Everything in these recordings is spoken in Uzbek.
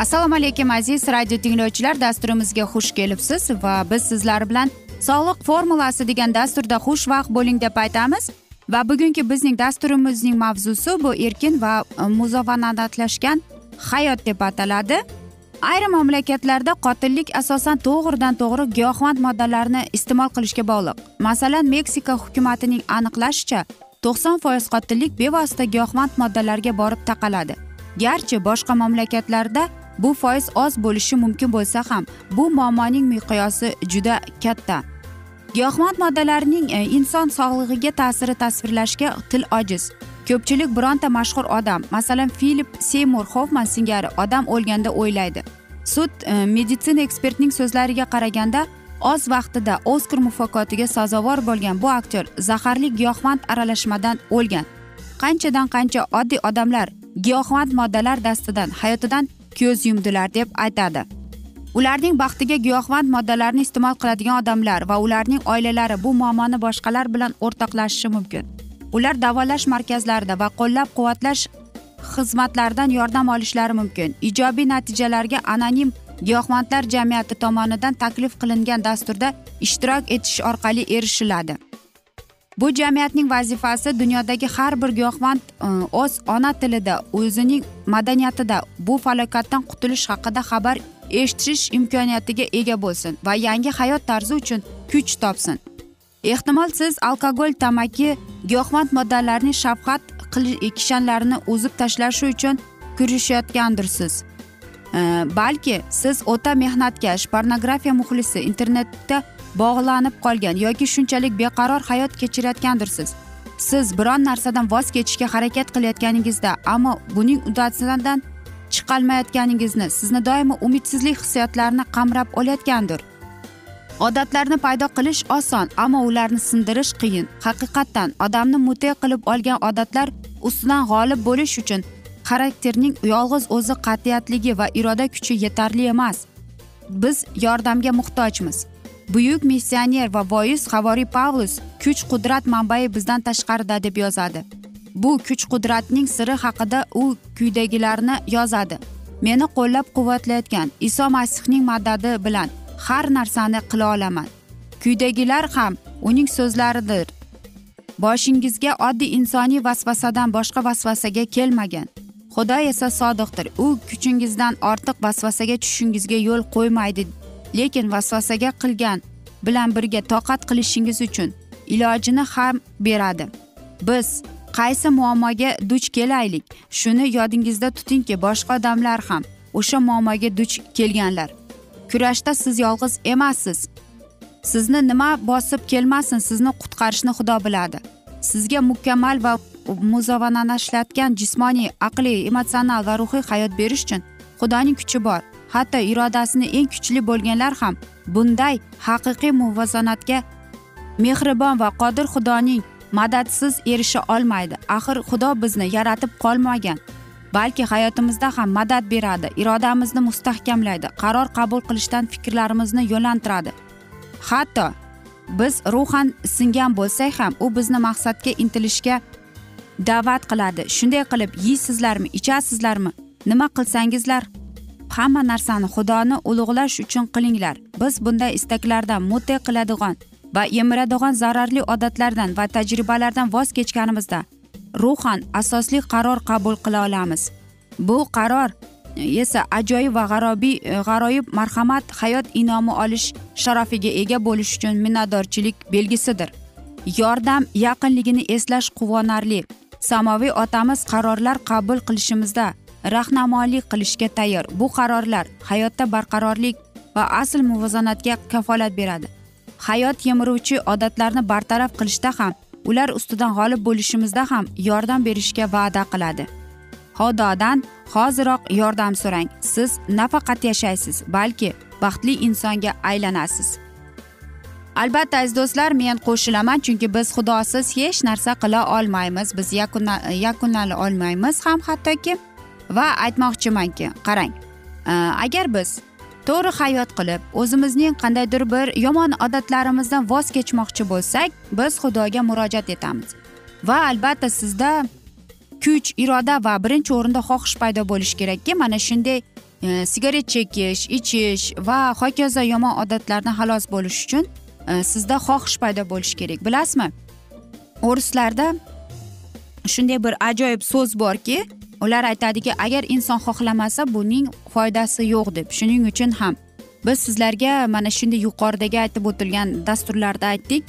assalomu alaykum aziz radio tinglovchilar. Dasturimizga xush kelibsiz va biz sizlar bilan sog'liq formulasi degan dasturda xushvaqt bo'ling deb aytamiz. Va bugungi bizning dasturimizning mavzusi bu erkin va e, muzovanatlashgan hayot deb ataladi. Ayrim mamlakatlarda qotillik asosan to'g'ridan to'g'ri giyohvand moddalarni iste'mol qilishga bog'liq. Masalan meksika hukumatining aniqlashicha to'qson foiz qotillik bevosita giyohvand moddalarga borib taqaladi. Garchi boshqa mamlakatlarda bu foiz oz bo'lishi mumkin bo'lsa ham bu muammoning miqyosi juda katta. Giyohvand moddalarning e, inson sog'lig'iga ta'siri tasvirlashga til ojiz. Ko'pchilik bironta mashhur odam masalan filip seymur hofman singari odam o'lganda o'ylaydi. Sud e, meditsina ekspertining so'zlariga qaraganda oz vaqtida oskar mukofotiga sazovor bo'lgan bu aktyor zaharli giyohvand aralashmadan o'lgan. Qanchadan qancha oddiy odamlar giyohvand moddalar dastidan hayotidan ko'z yumdilar deb aytadi. Ularning baxtiga giyohvand moddalarni iste'mol qiladigan odamlar va ularning oilalari bu muammoni boshqalar bilan o'rtoqlashishi mumkin. Ular davolash markazlarida va qo'llab quvvatlash xizmatlaridan yordam olishlari mumkin. Ijobiy natijalarga anonim giyohvandlar jamiyati tomonidan taklif qilingan dasturda ishtirok etish orqali erishiladi. Bu jamiyatning vazifasi dunyodagi har bir giyohvand e, o'z ona tilida o'zining madaniyatida bu falokatdan qutulish haqida xabar eshitish imkoniyatiga ega bo'lsin va yangi hayot tarzi uchun kuch topsin. Ehtimol siz alkogol tamaki giyohvand moddalarning shafqat kishanlarini uzib tashlashi uchun kurashayotgandirsiz. E, balki siz o'ta mehnatkash pornografiya muxlisi internetda bog'lanib qolgan yoki shunchalik beqaror hayot kechirayotgandirsiz. Siz biron narsadan voz kechishga harakat qilayotganingizda ammo buning uddasidan chiqolmayotganingizni sizni doimo umidsizlik hissiyotlarini qamrab olayotgandir. Odatlarni paydo qilish oson ammo ularni sindirish qiyin. Haqiqatdan odamni mute qilib olgan odatlar ustidan g'olib bo'lish uchun xarakterning yolg'iz o'zi qat'iyatligi va iroda kuchi yetarli emas. Biz yordamga muhtojmiz. Buyuk missioner va voiz havoriy pavlus kuch qudrat manbai bizdan tashqarida deb yozadi. Bu kuch qudratning siri haqida u quyidagilarni yozadi. Meni qo'llab quvvatlayotgan iso masihning madadi bilan har narsani qila olaman. Quyidagilar ham uning so'zlaridir. Boshingizga oddiy insoniy vasvasadan boshqa vasvasaga kelmagan. Xudo esa sodiqdir. U kuchingizdan ortiq vasvasaga tushishingizga yo'l qo'ymaydi lekin vasvasaga qilgan bilan birga toqat qilishingiz uchun ilojini ham beradi. Biz qaysi muammoga duch kelaylik shuni yodingizda tutingki boshqa odamlar ham o'sha muammoga duch kelganlar. Kurashda siz yolg'iz emassiz. Sizni nima bosib kelmasin sizni qutqarishni xudo biladi. Sizga mukammal va muzovananashlatgan jismoniy aqliy emotsional va ruhiy hayot berish uchun xudoning kuchi bor. Hatto irodasini eng kuchli bo'lganlar ham bunday haqiqiy muvozanatga mehribon va qodir xudoning madadsiz erisha olmaydi. Axir xudo bizni yaratib qolmagan balki hayotimizda ham madad beradi irodamizni mustahkamlaydi qaror qabul qilishdan fikrlarimizni yo'naltiradi. Hatto biz ruhan singan bo'lsak ham u bizni maqsadga intilishga da'vat qiladi. Shunday qilib yeysizlarmi ichasizlarmi nima qilsangizlar? Hamma narsani xudoni ulug'lash uchun qilinglar. Biz bunday istaklardan mute qiladigan va emiradigan zararli odatlardan va tajribalardan voz kechganimizda ruhan asosli qaror qabul qila olamiz. Bu qaror e, esa ajoyib va g'arobiy e, g'aroyib marhamat hayot inomi olish sharafiga ega bo'lish uchun minnatdorchilik belgisidir. Yordam yaqinligini eslash quvonarli. Samoviy otamiz qarorlar qabul qilishimizda rahnamolik qilishga tayyor. Bu qarorlar hayotda barqarorlik va asl muvozanatga kafolat beradi. Hayot yemiruvchi odatlarni bartaraf qilishda ham ular ustidan g'olib bo'lishimizda ham yordam berishga va'da qiladi. Xudodan hoziroq yordam so'rang. Siz nafaqat yashaysiz balki baxtli insonga aylanasiz. Albatta aziz do'stlar men qo'shilaman chunki biz xudosiz hech narsa qila olmaymiz. Biz yakunlay olmaymiz ham hattoki va aytmoqchimanki qarang e, agar biz to'g'ri hayot qilib o'zimizning qandaydir bir yomon odatlarimizdan voz kechmoqchi bo'lsak biz xudoga murojaat etamiz. Va albatta sizda kuch iroda va birinchi o'rinda xohish paydo bo'lishi kerakki mana shunday e, sigaret chekish ichish va hokazo yomon odatlardan xalos bo'lish uchun e, sizda xohish paydo bo'lishi kerak. Bilasizmi? O'rislarda shunday bir ajoyib so'z borki ular aytadiki agar inson xohlamasa buning foydasi yo'q deb. Shuning uchun ham biz sizlarga mana shunday yuqoridagi aytib o'tilgan dasturlarda aytdik.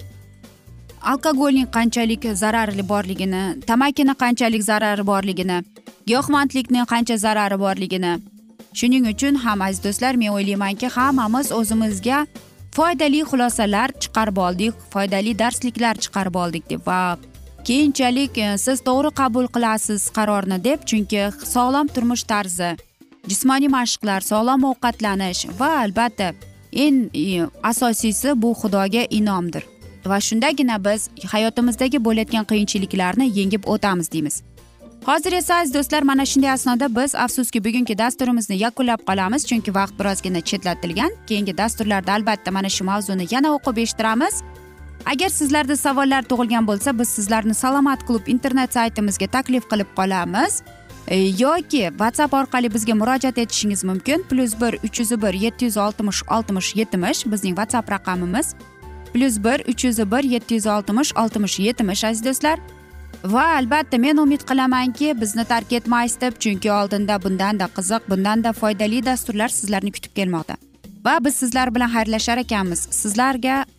Alkogolning qanchalik zarari borligini tamakini qanchalik zarari borligini giyohvandlikni qancha zarari borligini. Shuning uchun ham aziz do'stlar men o'ylaymanki hammamiz o'zimizga foydali xulosalar chiqarib oldik foydali darsliklar chiqarib oldik deb. Va keyinchalik e, siz to'g'ri qabul qilasiz qarorni deb chunki sog'lom turmush tarzi jismoniy mashqlar sog'lom ovqatlanish va albatta eng e, asosiysi bu xudoga inomdir. Va shundagina biz hayotimizdagi bo'layotgan qiyinchiliklarni yengib o'tamiz deymiz. Hozir esa aziz do'stlar mana shunday asnoda biz afsuski bugungi dasturimizni yakunlab qolamiz chunki vaqt birozgina chetlatilgan. Keyingi dasturlarda albatta mana shu mavzuni yana o'qib eshittiramiz. Agar sizlarda savollar tug'ilgan bo'lsa biz sizlarni salomat klub internet saytimizga taklif qilib qolamiz. E, yoki whatsapp orqali bizga murojaat etishingiz mumkin. Plyus bir uch yuz bir yetti yuz oltmish oltmish yetmish bizning whatsapp raqamimiz. Plyus bir uch yuz bir yetti yuz oltmish oltmish yetmish aziz do'stlar. Va albatta men umid qilamanki bizni tark etmaysiz deb chunki oldinda bundanda qiziq bundanda foydali dasturlar sizlarni kutib kelmoqda. Va biz sizlar bilan xayrlashar ekanmiz. Sizlarga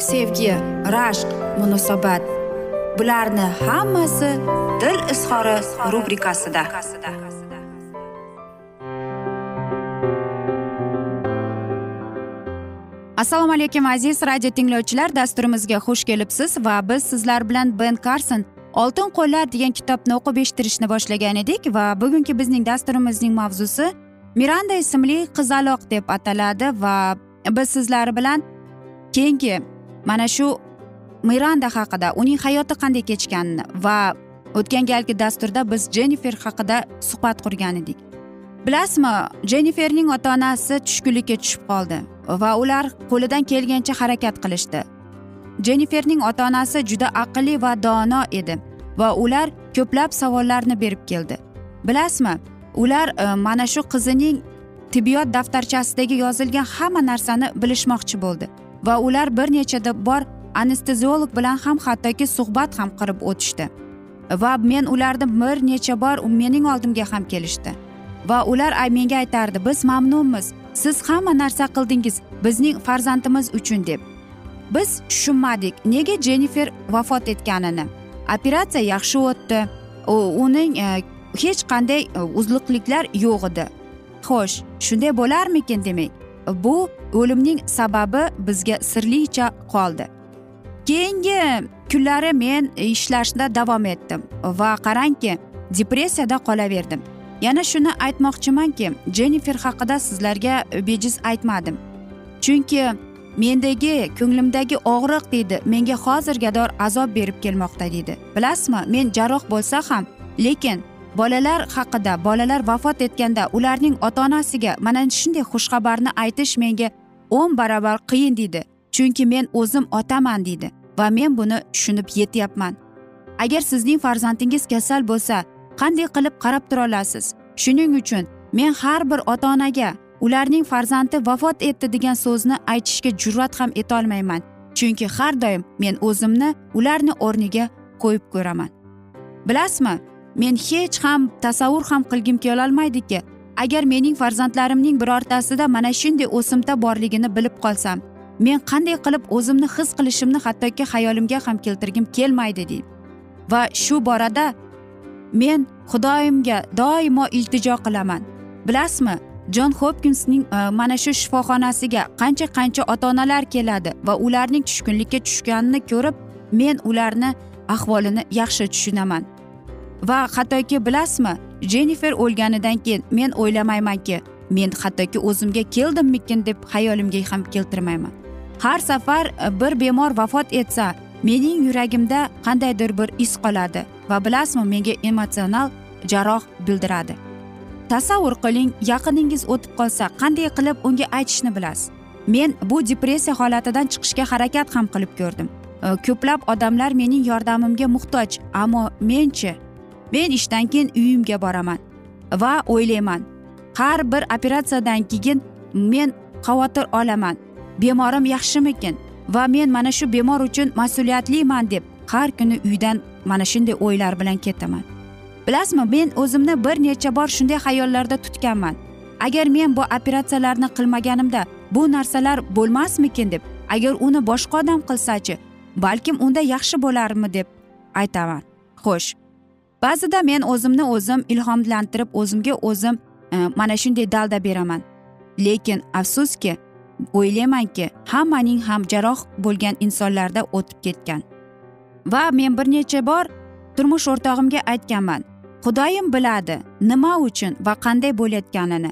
sevgi rashq munosabat. Bularni hammasi dil izhori rubrikasida. Assalomu alaykum aziz radio tinglovchilar. Dasturimizga xush kelibsiz va biz sizlar bilan ben karson oltin qo'llar degan kitobni o'qib eshittirishni boshlagan edik va bugungi bizning dasturimizning mavzusi miranda ismli qizaloq deb ataladi va biz sizlar bilan keyingi mana shu miranda haqida uning hayoti qanday kechganini va o'tgan galgi dasturda biz jennifer haqida suhbat qurgan edik. Bilasizmi jenniferning ota onasi tushkunlikka tushib qoldi va ular qo'lidan kelgancha harakat qilishdi. Jenniferning ota onasi juda aqlli va dono edi va ular ko'plab savollarni berib keldi. Bilasizmi ular e, mana shu qizining tibbiyot daftarchasidagi yozilgan hamma narsani bilishmoqchi bo'ldi. Va ular bir necha bor anesteziolog bilan ham hattoki suhbat ham qilib o'tishdi. Va men ularni bir necha bor mening oldimga ham kelishdi. Va ular menga aytardi biz mamnunmiz. Siz hamma narsa qildingiz bizning farzandimiz uchun deb. Biz tushunmadik nega jennifer vafot etganini. Operatsiya yaxshi o'tdi. Uning e, hech qanday e, uzluqliklar yo'q edi. Xo'sh shunday bo'larmikin demak? Bu o'limning sababi bizga sirlicha qoldi. Keyingi kunlari men ishlashda davom etdim va qarangki depressiyada qolaverdim. Yana shuni aytmoqchimanki jennifer haqida sizlarga bejiz aytmadim. Chunki mendagi ko'nglimdagi og'riq deydi menga hozirgador azob berib kelmoqda deydi. Bilasizmi men jarroh bo'lsa ham lekin bolalar haqida bolalar vafot etganda ularning ota onasiga mana shunday xushxabarni aytish menga o'n barobar qiyin deydi. Chunki men o'zim otaman deydi va men buni tushunib yetyapman. Agar sizning farzandingiz kasal bo'lsa qanday qilib qarab tura olasiz? Shuning uchun men har bir ota onaga ularning farzandi vafot etdi degan so'zni aytishga jur'at ham etolmayman chunki har doim men o'zimni ularni o'rniga qo'yib ko'raman. Bilasizmi men hech ham tasavvur ham qilgim kelolmaydiki agar mening farzandlarimning birortasida mana shunday o'simta borligini bilib qolsam men qanday qilib o'zimni his qilishimni hattoki xayolimga ham keltirgim kelmaydi deydi. Va shu borada men xudoyimga doimo iltijo qilaman. Bilasizmi jon hopkinsning e, mana shu shifoxonasiga qancha qancha ota onalar keladi va ularning tushkunlikka tushganini ko'rib men ularni ahvolini yaxshi tushunaman. Va hattoki bilasizmi? Jennifer o'lganidan keyin men o'ylamaymanki men hattoki o'zimga keldimmikin deb xayolimga ham keltirmayman. Har safar e, bir bemor vafot etsa mening yuragimda qandaydir bir iz qoladi va bilasizmi menga emotsional jarroh bildiradi. Tasavvur qiling yaqiningiz o'tib qolsa qanday qilib unga aytishni bilasiz. Men bu depressiya holatidan chiqishga harakat ham qilib ko'rdim. E, ko'plab odamlar mening yordamimga muhtoj ammo menchi? Men ishdan keyin uyimga boraman va o'ylayman. Har bir operatsiyadan keyin men xavotir olaman. Bemorim yaxshimikin va men mana shu bemor uchun mas'uliyatliman deb har kuni uydan mana shunday o'ylar bilan ketaman. Bilasizmi men o'zimni bir necha bor shunday xayollarda tutganman. Agar men bu operatsiyalarni qilmaganimda bu narsalar bo'lmasmikin deb agar uni boshqa odam qilsachi balkim unda yaxshi bo'larmi deb aytaman. Xo'sh ba'zida men o'zimni o'zim ilhomlantirib o'zimga o'zim e, mana shunday dalda beraman. Lekin afsuski o'ylaymanki hammaning ham jarroh bo'lgan insonlarda o'tib ketgan. Va men bir necha bor turmush o'rtog'imga aytganman xudoyim biladi nima uchun va qanday bo'layotganini.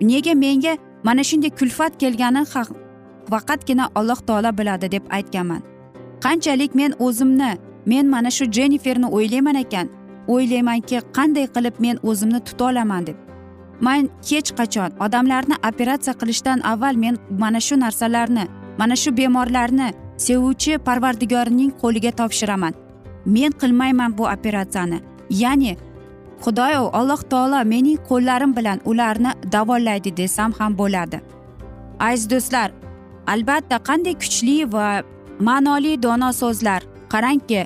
Nega menga mana shunday kulfat kelgani faqatgina alloh taolo biladi deb aytganman. Qanchalik men o'zimni men mana shu jenniferni o'ylayman ekan o'ylaymanki qanday qilib men o'zimni tutolaman deb. Man hech qachon odamlarni operatsiya qilishdan avval men mana shu narsalarni mana shu bemorlarni sevuvchi parvardigorning qo'liga topshiraman. Men qilmayman bu operatsiyani. Ya'ni xudoyo alloh taolo mening qo'llarim bilan ularni davolaydi desam ham bo'ladi. Aziz do'stlar albatta qanday kuchli va ma'noli dono so'zlar qarangki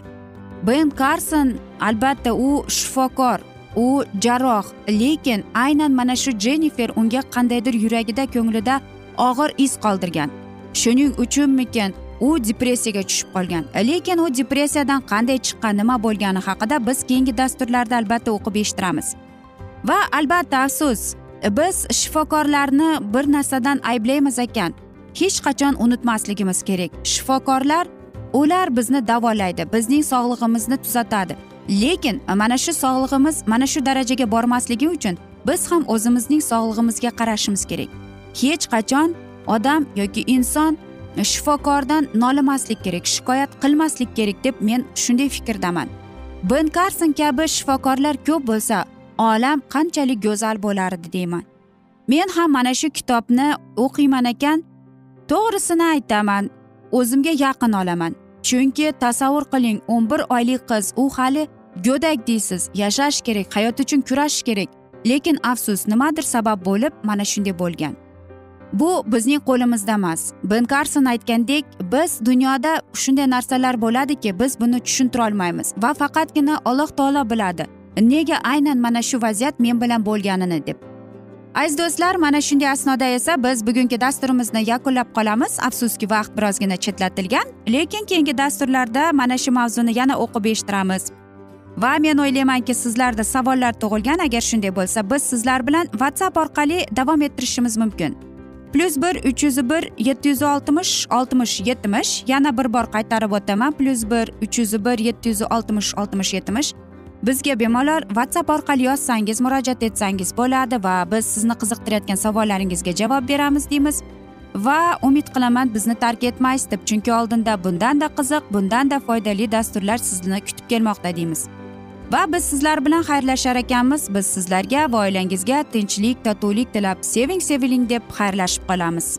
ben karson albatta u shifokor u jarroh lekin aynan mana shu jennifer unga qandaydir yuragida ko'nglida og'ir iz qoldirgan. Shuning uchunmikin u depressiyaga tushib qolgan. Lekin u depressiyadan qanday chiqqan nima bo'lgani haqida biz keyingi dasturlarda albatta o'qib eshittiramiz. Va albatta afsus biz shifokorlarni bir narsadan ayblaymiz ekan. Hech qachon unutmasligimiz kerak. Shifokorlar ular bizni davolaydi bizning sog'lig'imizni tuzatadi. Lekin mana shu sog'lig'imiz mana shu darajaga bormasligi uchun biz ham o'zimizning sog'lig'imizga qarashimiz kerak. Hech qachon odam yoki inson shifokordan nolimaslik kerak shikoyat qilmaslik kerak deb men shunday fikrdaman. Ben karson kabi shifokorlar ko'p bo'lsa olam qanchalik go'zal bo'lardi deyman. Men ham mana shu kitobni o'qiyman ekan. To'g'risini aytaman. O'zimga yaqin olaman. Chunki tasavvur qiling o'n bir oylik qiz u hali go'dak deysiz yashash kerak hayot uchun kurashish kerak. Lekin afsus nimadir sabab bo'lib mana shunday bo'lgan. Bu bizning qo'limizda emas. Ben karson aytgandek biz dunyoda shunday narsalar bo'ladiki biz buni tushuntira olmaymiz va faqatgina alloh taolo biladi. Nega aynan mana shu vaziyat men bilan bo'lganini deb. Aziz do'stlar mana shunday asnoda esa biz bugungi dasturimizni yakunlab qolamiz. Afsuski vaqt birozgina chetlatilgan lekin keyingi dasturlarda mana shu mavzuni yana o'qib eshittiramiz. Va men o'ylaymanki sizlarda savollar tug'ilgan. Agar shunday bo'lsa biz sizlar bilan whatsapp orqali davom ettirishimiz mumkin. Plyus bir uch yuz bir yetti yuz oltmish oltmish yetmish. Yana bir bor qaytarib o'taman. Plyus bir uch yuz bir yetti yuz oltmish oltmish yetmish. Bizga bemalol whatsapp orqali yozsangiz murojaat etsangiz bo'ladi va biz sizni qiziqtirayotgan savollaringizga javob beramiz deymiz. Va umid qilaman bizni tark etmaysiz deb chunki oldinda bundanda qiziq bundanda foydali dasturlar sizni kutib kelmoqda deymiz. Va biz sizlar bilan xayrlashar ekanmiz. Biz sizlarga va oilangizga tinchlik totuvlik tilab seving seviling deb xayrlashib qolamiz.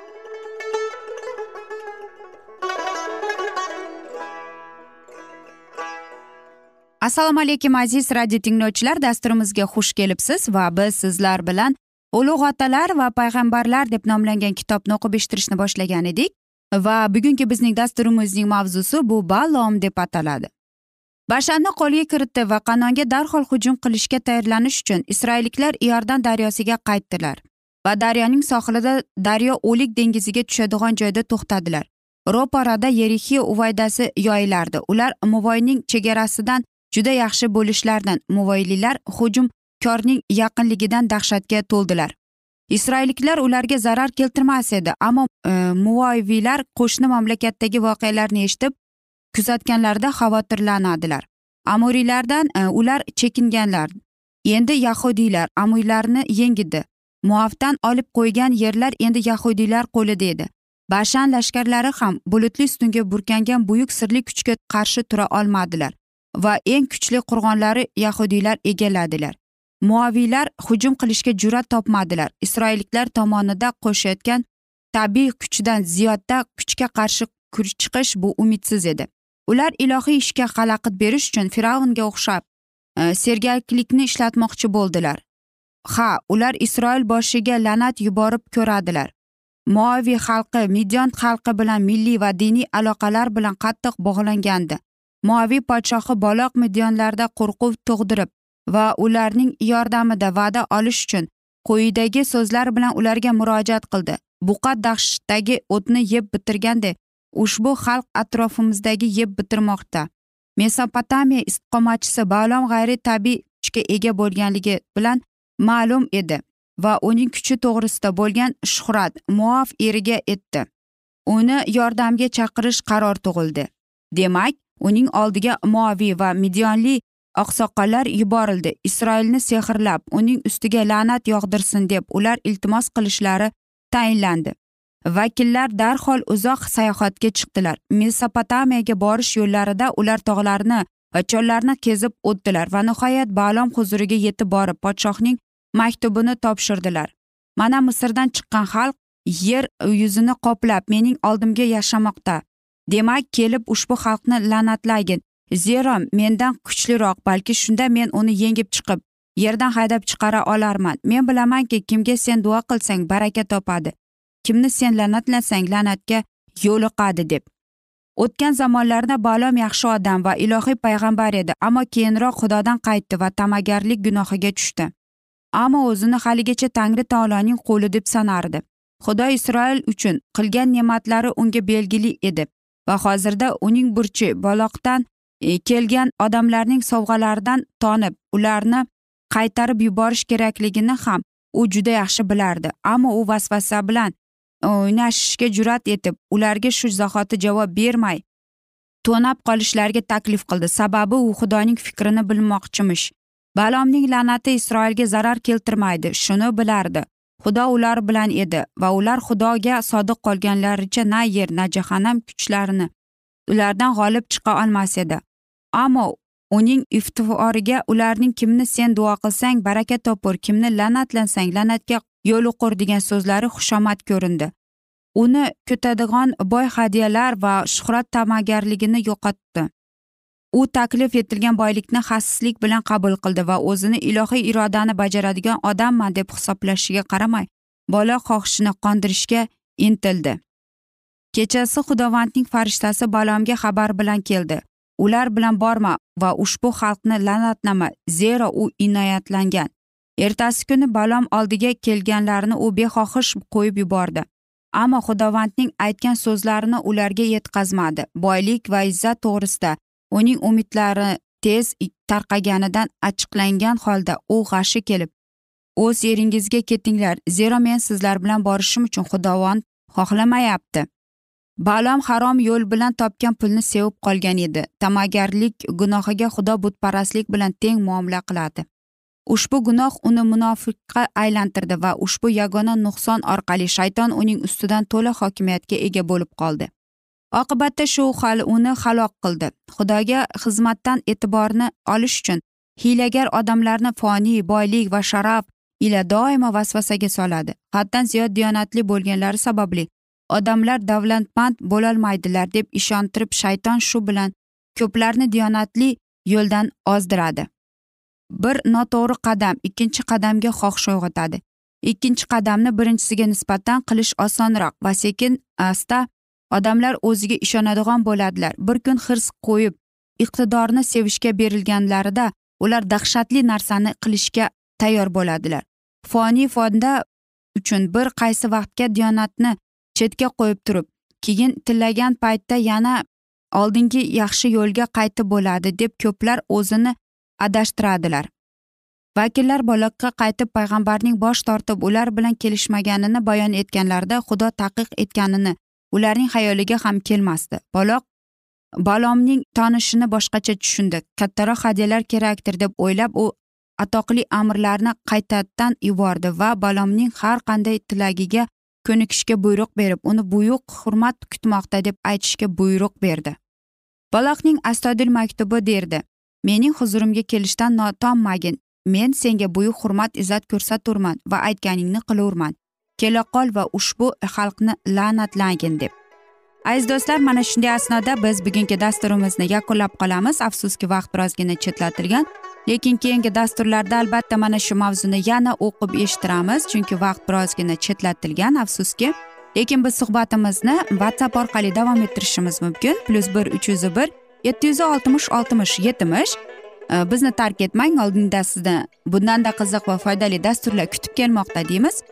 Assalomu alaykum aziz radio tinglovchilar. Dasturimizga xush kelibsiz va biz sizlar bilan ulug' otalar va payg'ambarlar deb nomlangan kitobni o'qib eshittirishni boshlagan edik. Va bugungi bizning dasturimizning mavzusi bu balom deb ataladi. Bashanni qo'lga kiritdi va qanonga darhol hujum qilishga tayyorlanish uchun isroilliklar iordan daryosiga qaytdilar va daryoning sohilida daryo o'lik dengiziga tushadigan joyda to'xtadilar. Ro'parada yerixiy uvaydasi yoyilardi. Ular muvoyning chegarasidan juda yaxshi bo'lishlaridan muvoylilar hujumkorning yaqinligidan dahshatga to'ldilar. Isroilliklar ularga zarar keltirmas edi ammo e, muvoyviylar qo'shni mamlakatdagi voqealarni eshitib kuzatganlarida xavotirlanadilar. Amuriylardan e, ular chekinganlar. Endi yahudiylar amuylarni yengidi. Muavdan olib qo'ygan yerlar endi yahudiylar qo'lida edi. Bashan lashkarlari ham bulutli ustunga burkangan buyuk sirli kuchga qarshi tura olmadilar. Va eng kuchli qurg'onlari yahudiylar egalladilar. Muaviylar hujum qilishga jur'at topmadilar. Isroilliklar tomonida qo'shayotgan tabiiy kuchdan ziyodda kuchga qarshi chiqish bu umidsiz edi. Ular ilohiy ishga xalaqit berish uchun fir'avnga o'xshab e, sergaklikni ishlatmoqchi bo'ldilar. Ha ular isroil boshiga la'nat yuborib ko'radilar. Moaviy xalqi midyon xalqi bilan milliy va diniy aloqalar bilan qattiq bog'langandi. Moaviy podshohi boloq midyonlarda qo'rquv tug'dirib va ularning yordamida va'da olish uchun quyidagi so'zlar bilan ularga murojaat qildi. Buqa dashtdagi o'tni yeb bitirganday ushbu xalq atrofimizdagi yeb bitirmoqda. Mesopotamiya istiqomatchisi balom g'ayri tabiiy kuchga ega bo'lganligi bilan ma'lum edi va uning kuchi to'g'risida bo'lgan shuhrat muaf eriga etdi. Uni yordamga chaqirish qaror tug'ildi. Demak uning oldiga moviy va midyonli oqsoqollar yuborildi. Isroilni sehrlab uning ustiga la'nat yog'dirsin deb ular iltimos qilishlari tayinlandi. Vakillar darhol uzoq sayohatga chiqdilar. Mesopotamiyaga borish yo'llarida ular tog'larni va chollarni kezib o'tdilar va nihoyat balom huzuriga yetib borib podshohning maktubini topshirdilar. Mana misrdan chiqqan xalq yer yuzini qoplab mening oldimga yashamoqda. Demak kelib ushbu xalqni la'natlagin zero mendan kuchliroq balki shunda men uni yengib chiqib yerdan haydab chiqara olarman. Men bilamanki kimga sen duo qilsang baraka topadi. Kimni sen la'natlasang la'natga yo'liqadi deb. O'tgan zamonlarda balom yaxshi odam va ilohiy payg'ambar edi ammo keyinroq xudodan qaytdi va ta'magarlik gunohiga tushdi. Ammo o'zini haligacha tangri taoloning qo'li deb sanardi. Xudo isroil uchun qilgan ne'matlari unga belgili edi. Va hozirda uning burchi baloqdan e, kelgan odamlarning sovg'alaridan tonib ularni qaytarib yuborish kerakligini ham u juda yaxshi bilardi. Ammo u vasvasa bilan e, o'ynashishga jur'at etib ularga shu zahoti javob bermay to'nab qolishlariga taklif qildi. Sababi u xudoning fikrini bilmoqchimish. Balomning la'nati isroilga zarar keltirmaydi shuni bilardi. Xudo ular bilan edi va ular xudoga sodiq qolganlaricha na yer na jahannam kuchlarini ulardan g'olib chiqa olmas edi. Ammo uning iftivoriga ularning kimni sen duo qilsang baraka topur kimni la'natlansang la'natga yo'liqur degan so'zlari xushomad ko'rindi. Uni kutadigan boy hadyalar va shuhrat ta'magarligini yo'qotdi. U taklif etilgan boylikni xasislik bilan qabul qildi va o'zini ilohiy irodani bajaradigan odamman deb hisoblashiga qaramay bola xohishini qondirishga intildi. Kechasi xudovandning farishtasi balomga xabar bilan keldi. Ular bilan borma va ushbu xalqni la'natlama zero u inoyatlangan. Ertasi kuni balom oldiga kelganlarni u behohish qo'yib yubordi. Ammo xudovandning aytgan so'zlarini ularga yetkazmadi. Boylik va izzat to'g'risida uning umidlari tez tarqaganidan achchiqlangan holda u g'ashi kelib o'z yeringizga ketinglar. Zero men sizlar bilan borishim uchun xudovon xohlamayapti. Balom harom yo'l bilan topgan pulni sevib qolgan edi. Ta'magarlik gunohiga xudo butparastlik bilan teng muomala qiladi. Ushbu gunoh uni munofiqqa aylantirdi va ushbu yagona nuqson orqali shayton uning ustidan to'la hokimiyatga ega bo'lib qoldi. Oqibatda shu hal uni halok qildi. Xudoga xizmatdan e'tiborni olish uchun hiylagar odamlarni foniy boylik va sharaf ila doimo vasvasaga soladi. Haddan ziyod diyonatli bo'lganlari sababli odamlar davlatmand bo'lolmaydilar deb ishontirib shayton shu bilan ko'plarni diyonatli yo'ldan ozdiradi. Bir noto'g'ri qadam ikkinchi qadamga xohish uyg'otadi. Ikkinchi qadamni birinchisiga nisbatan qilish osonroq va sekin asta odamlar o'ziga ishonadigan bo'ladilar. Bir kun hirs qo'yib iqtidorni sevishga berilganlarida ular dahshatli narsani qilishga tayyor bo'ladilar. Foniy fonda uchun bir qaysi vaqtga diyonatni chetga qo'yib turib keyin tillagan paytda yana oldingi yaxshi yo'lga qaytib bo'ladi deb ko'plar o'zini adashtiradilar. Vakillar boloqqa qaytib payg'ambarning bosh tortib ular bilan kelishmaganini bayon etganlarida xudo taqiq etganini ularning xayoliga ham kelmasdi. Baloq balomning tonishini boshqacha tushundi. Kattaroq hadyalar kerakdir deb o'ylab u atoqli amirlarni qaytadan yubordi va balomning har qanday tilagiga ko'nikishga buyruq berib uni buyuk hurmat kutmoqda deb aytishga buyruq berdi. Baloqning astodil maktubi derdi mening huzurimga kelishdan notommagin men senga buyuk hurmat izzat ko'rsaturman va aytganingni qilurman. Kelaqol va ushbu xalqni la'natlagin deb. Aziz do'stlar mana shunday asnoda biz bugungi dasturimizni yakunlab qolamiz. Afsuski vaqt birozgina chetlatilgan lekin keyingi dasturlarda albatta mana shu mavzuni yana o'qib eshittiramiz chunki vaqt birozgina chetlatilgan. Afsuski lekin biz suhbatimizni whatsapp orqali davom ettirishimiz mumkin. Plyus bir uch yuz bir yetti yuz oltmish oltmish yetmish. Bizni tark etmang oldinda sizni bundanda qiziq va foydali dasturlar kutib kelmoqda deymiz.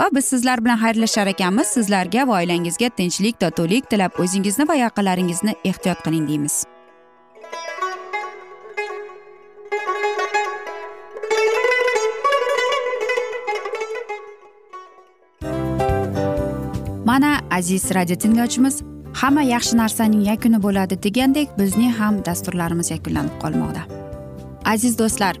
Va biz sizlar bilan xayrlashar ekanmiz. Sizlarga va oilangizga tinchlik totuvlik tilab o'zingizni va yaqinlaringizni ehtiyot qiling deymiz. Mana aziz radio tinglovchimiz hamma yaxshi narsaning yakuni bo'ladi degandek bizning ham dasturlarimiz yakunlanib qolmoqda. Aziz do'stlar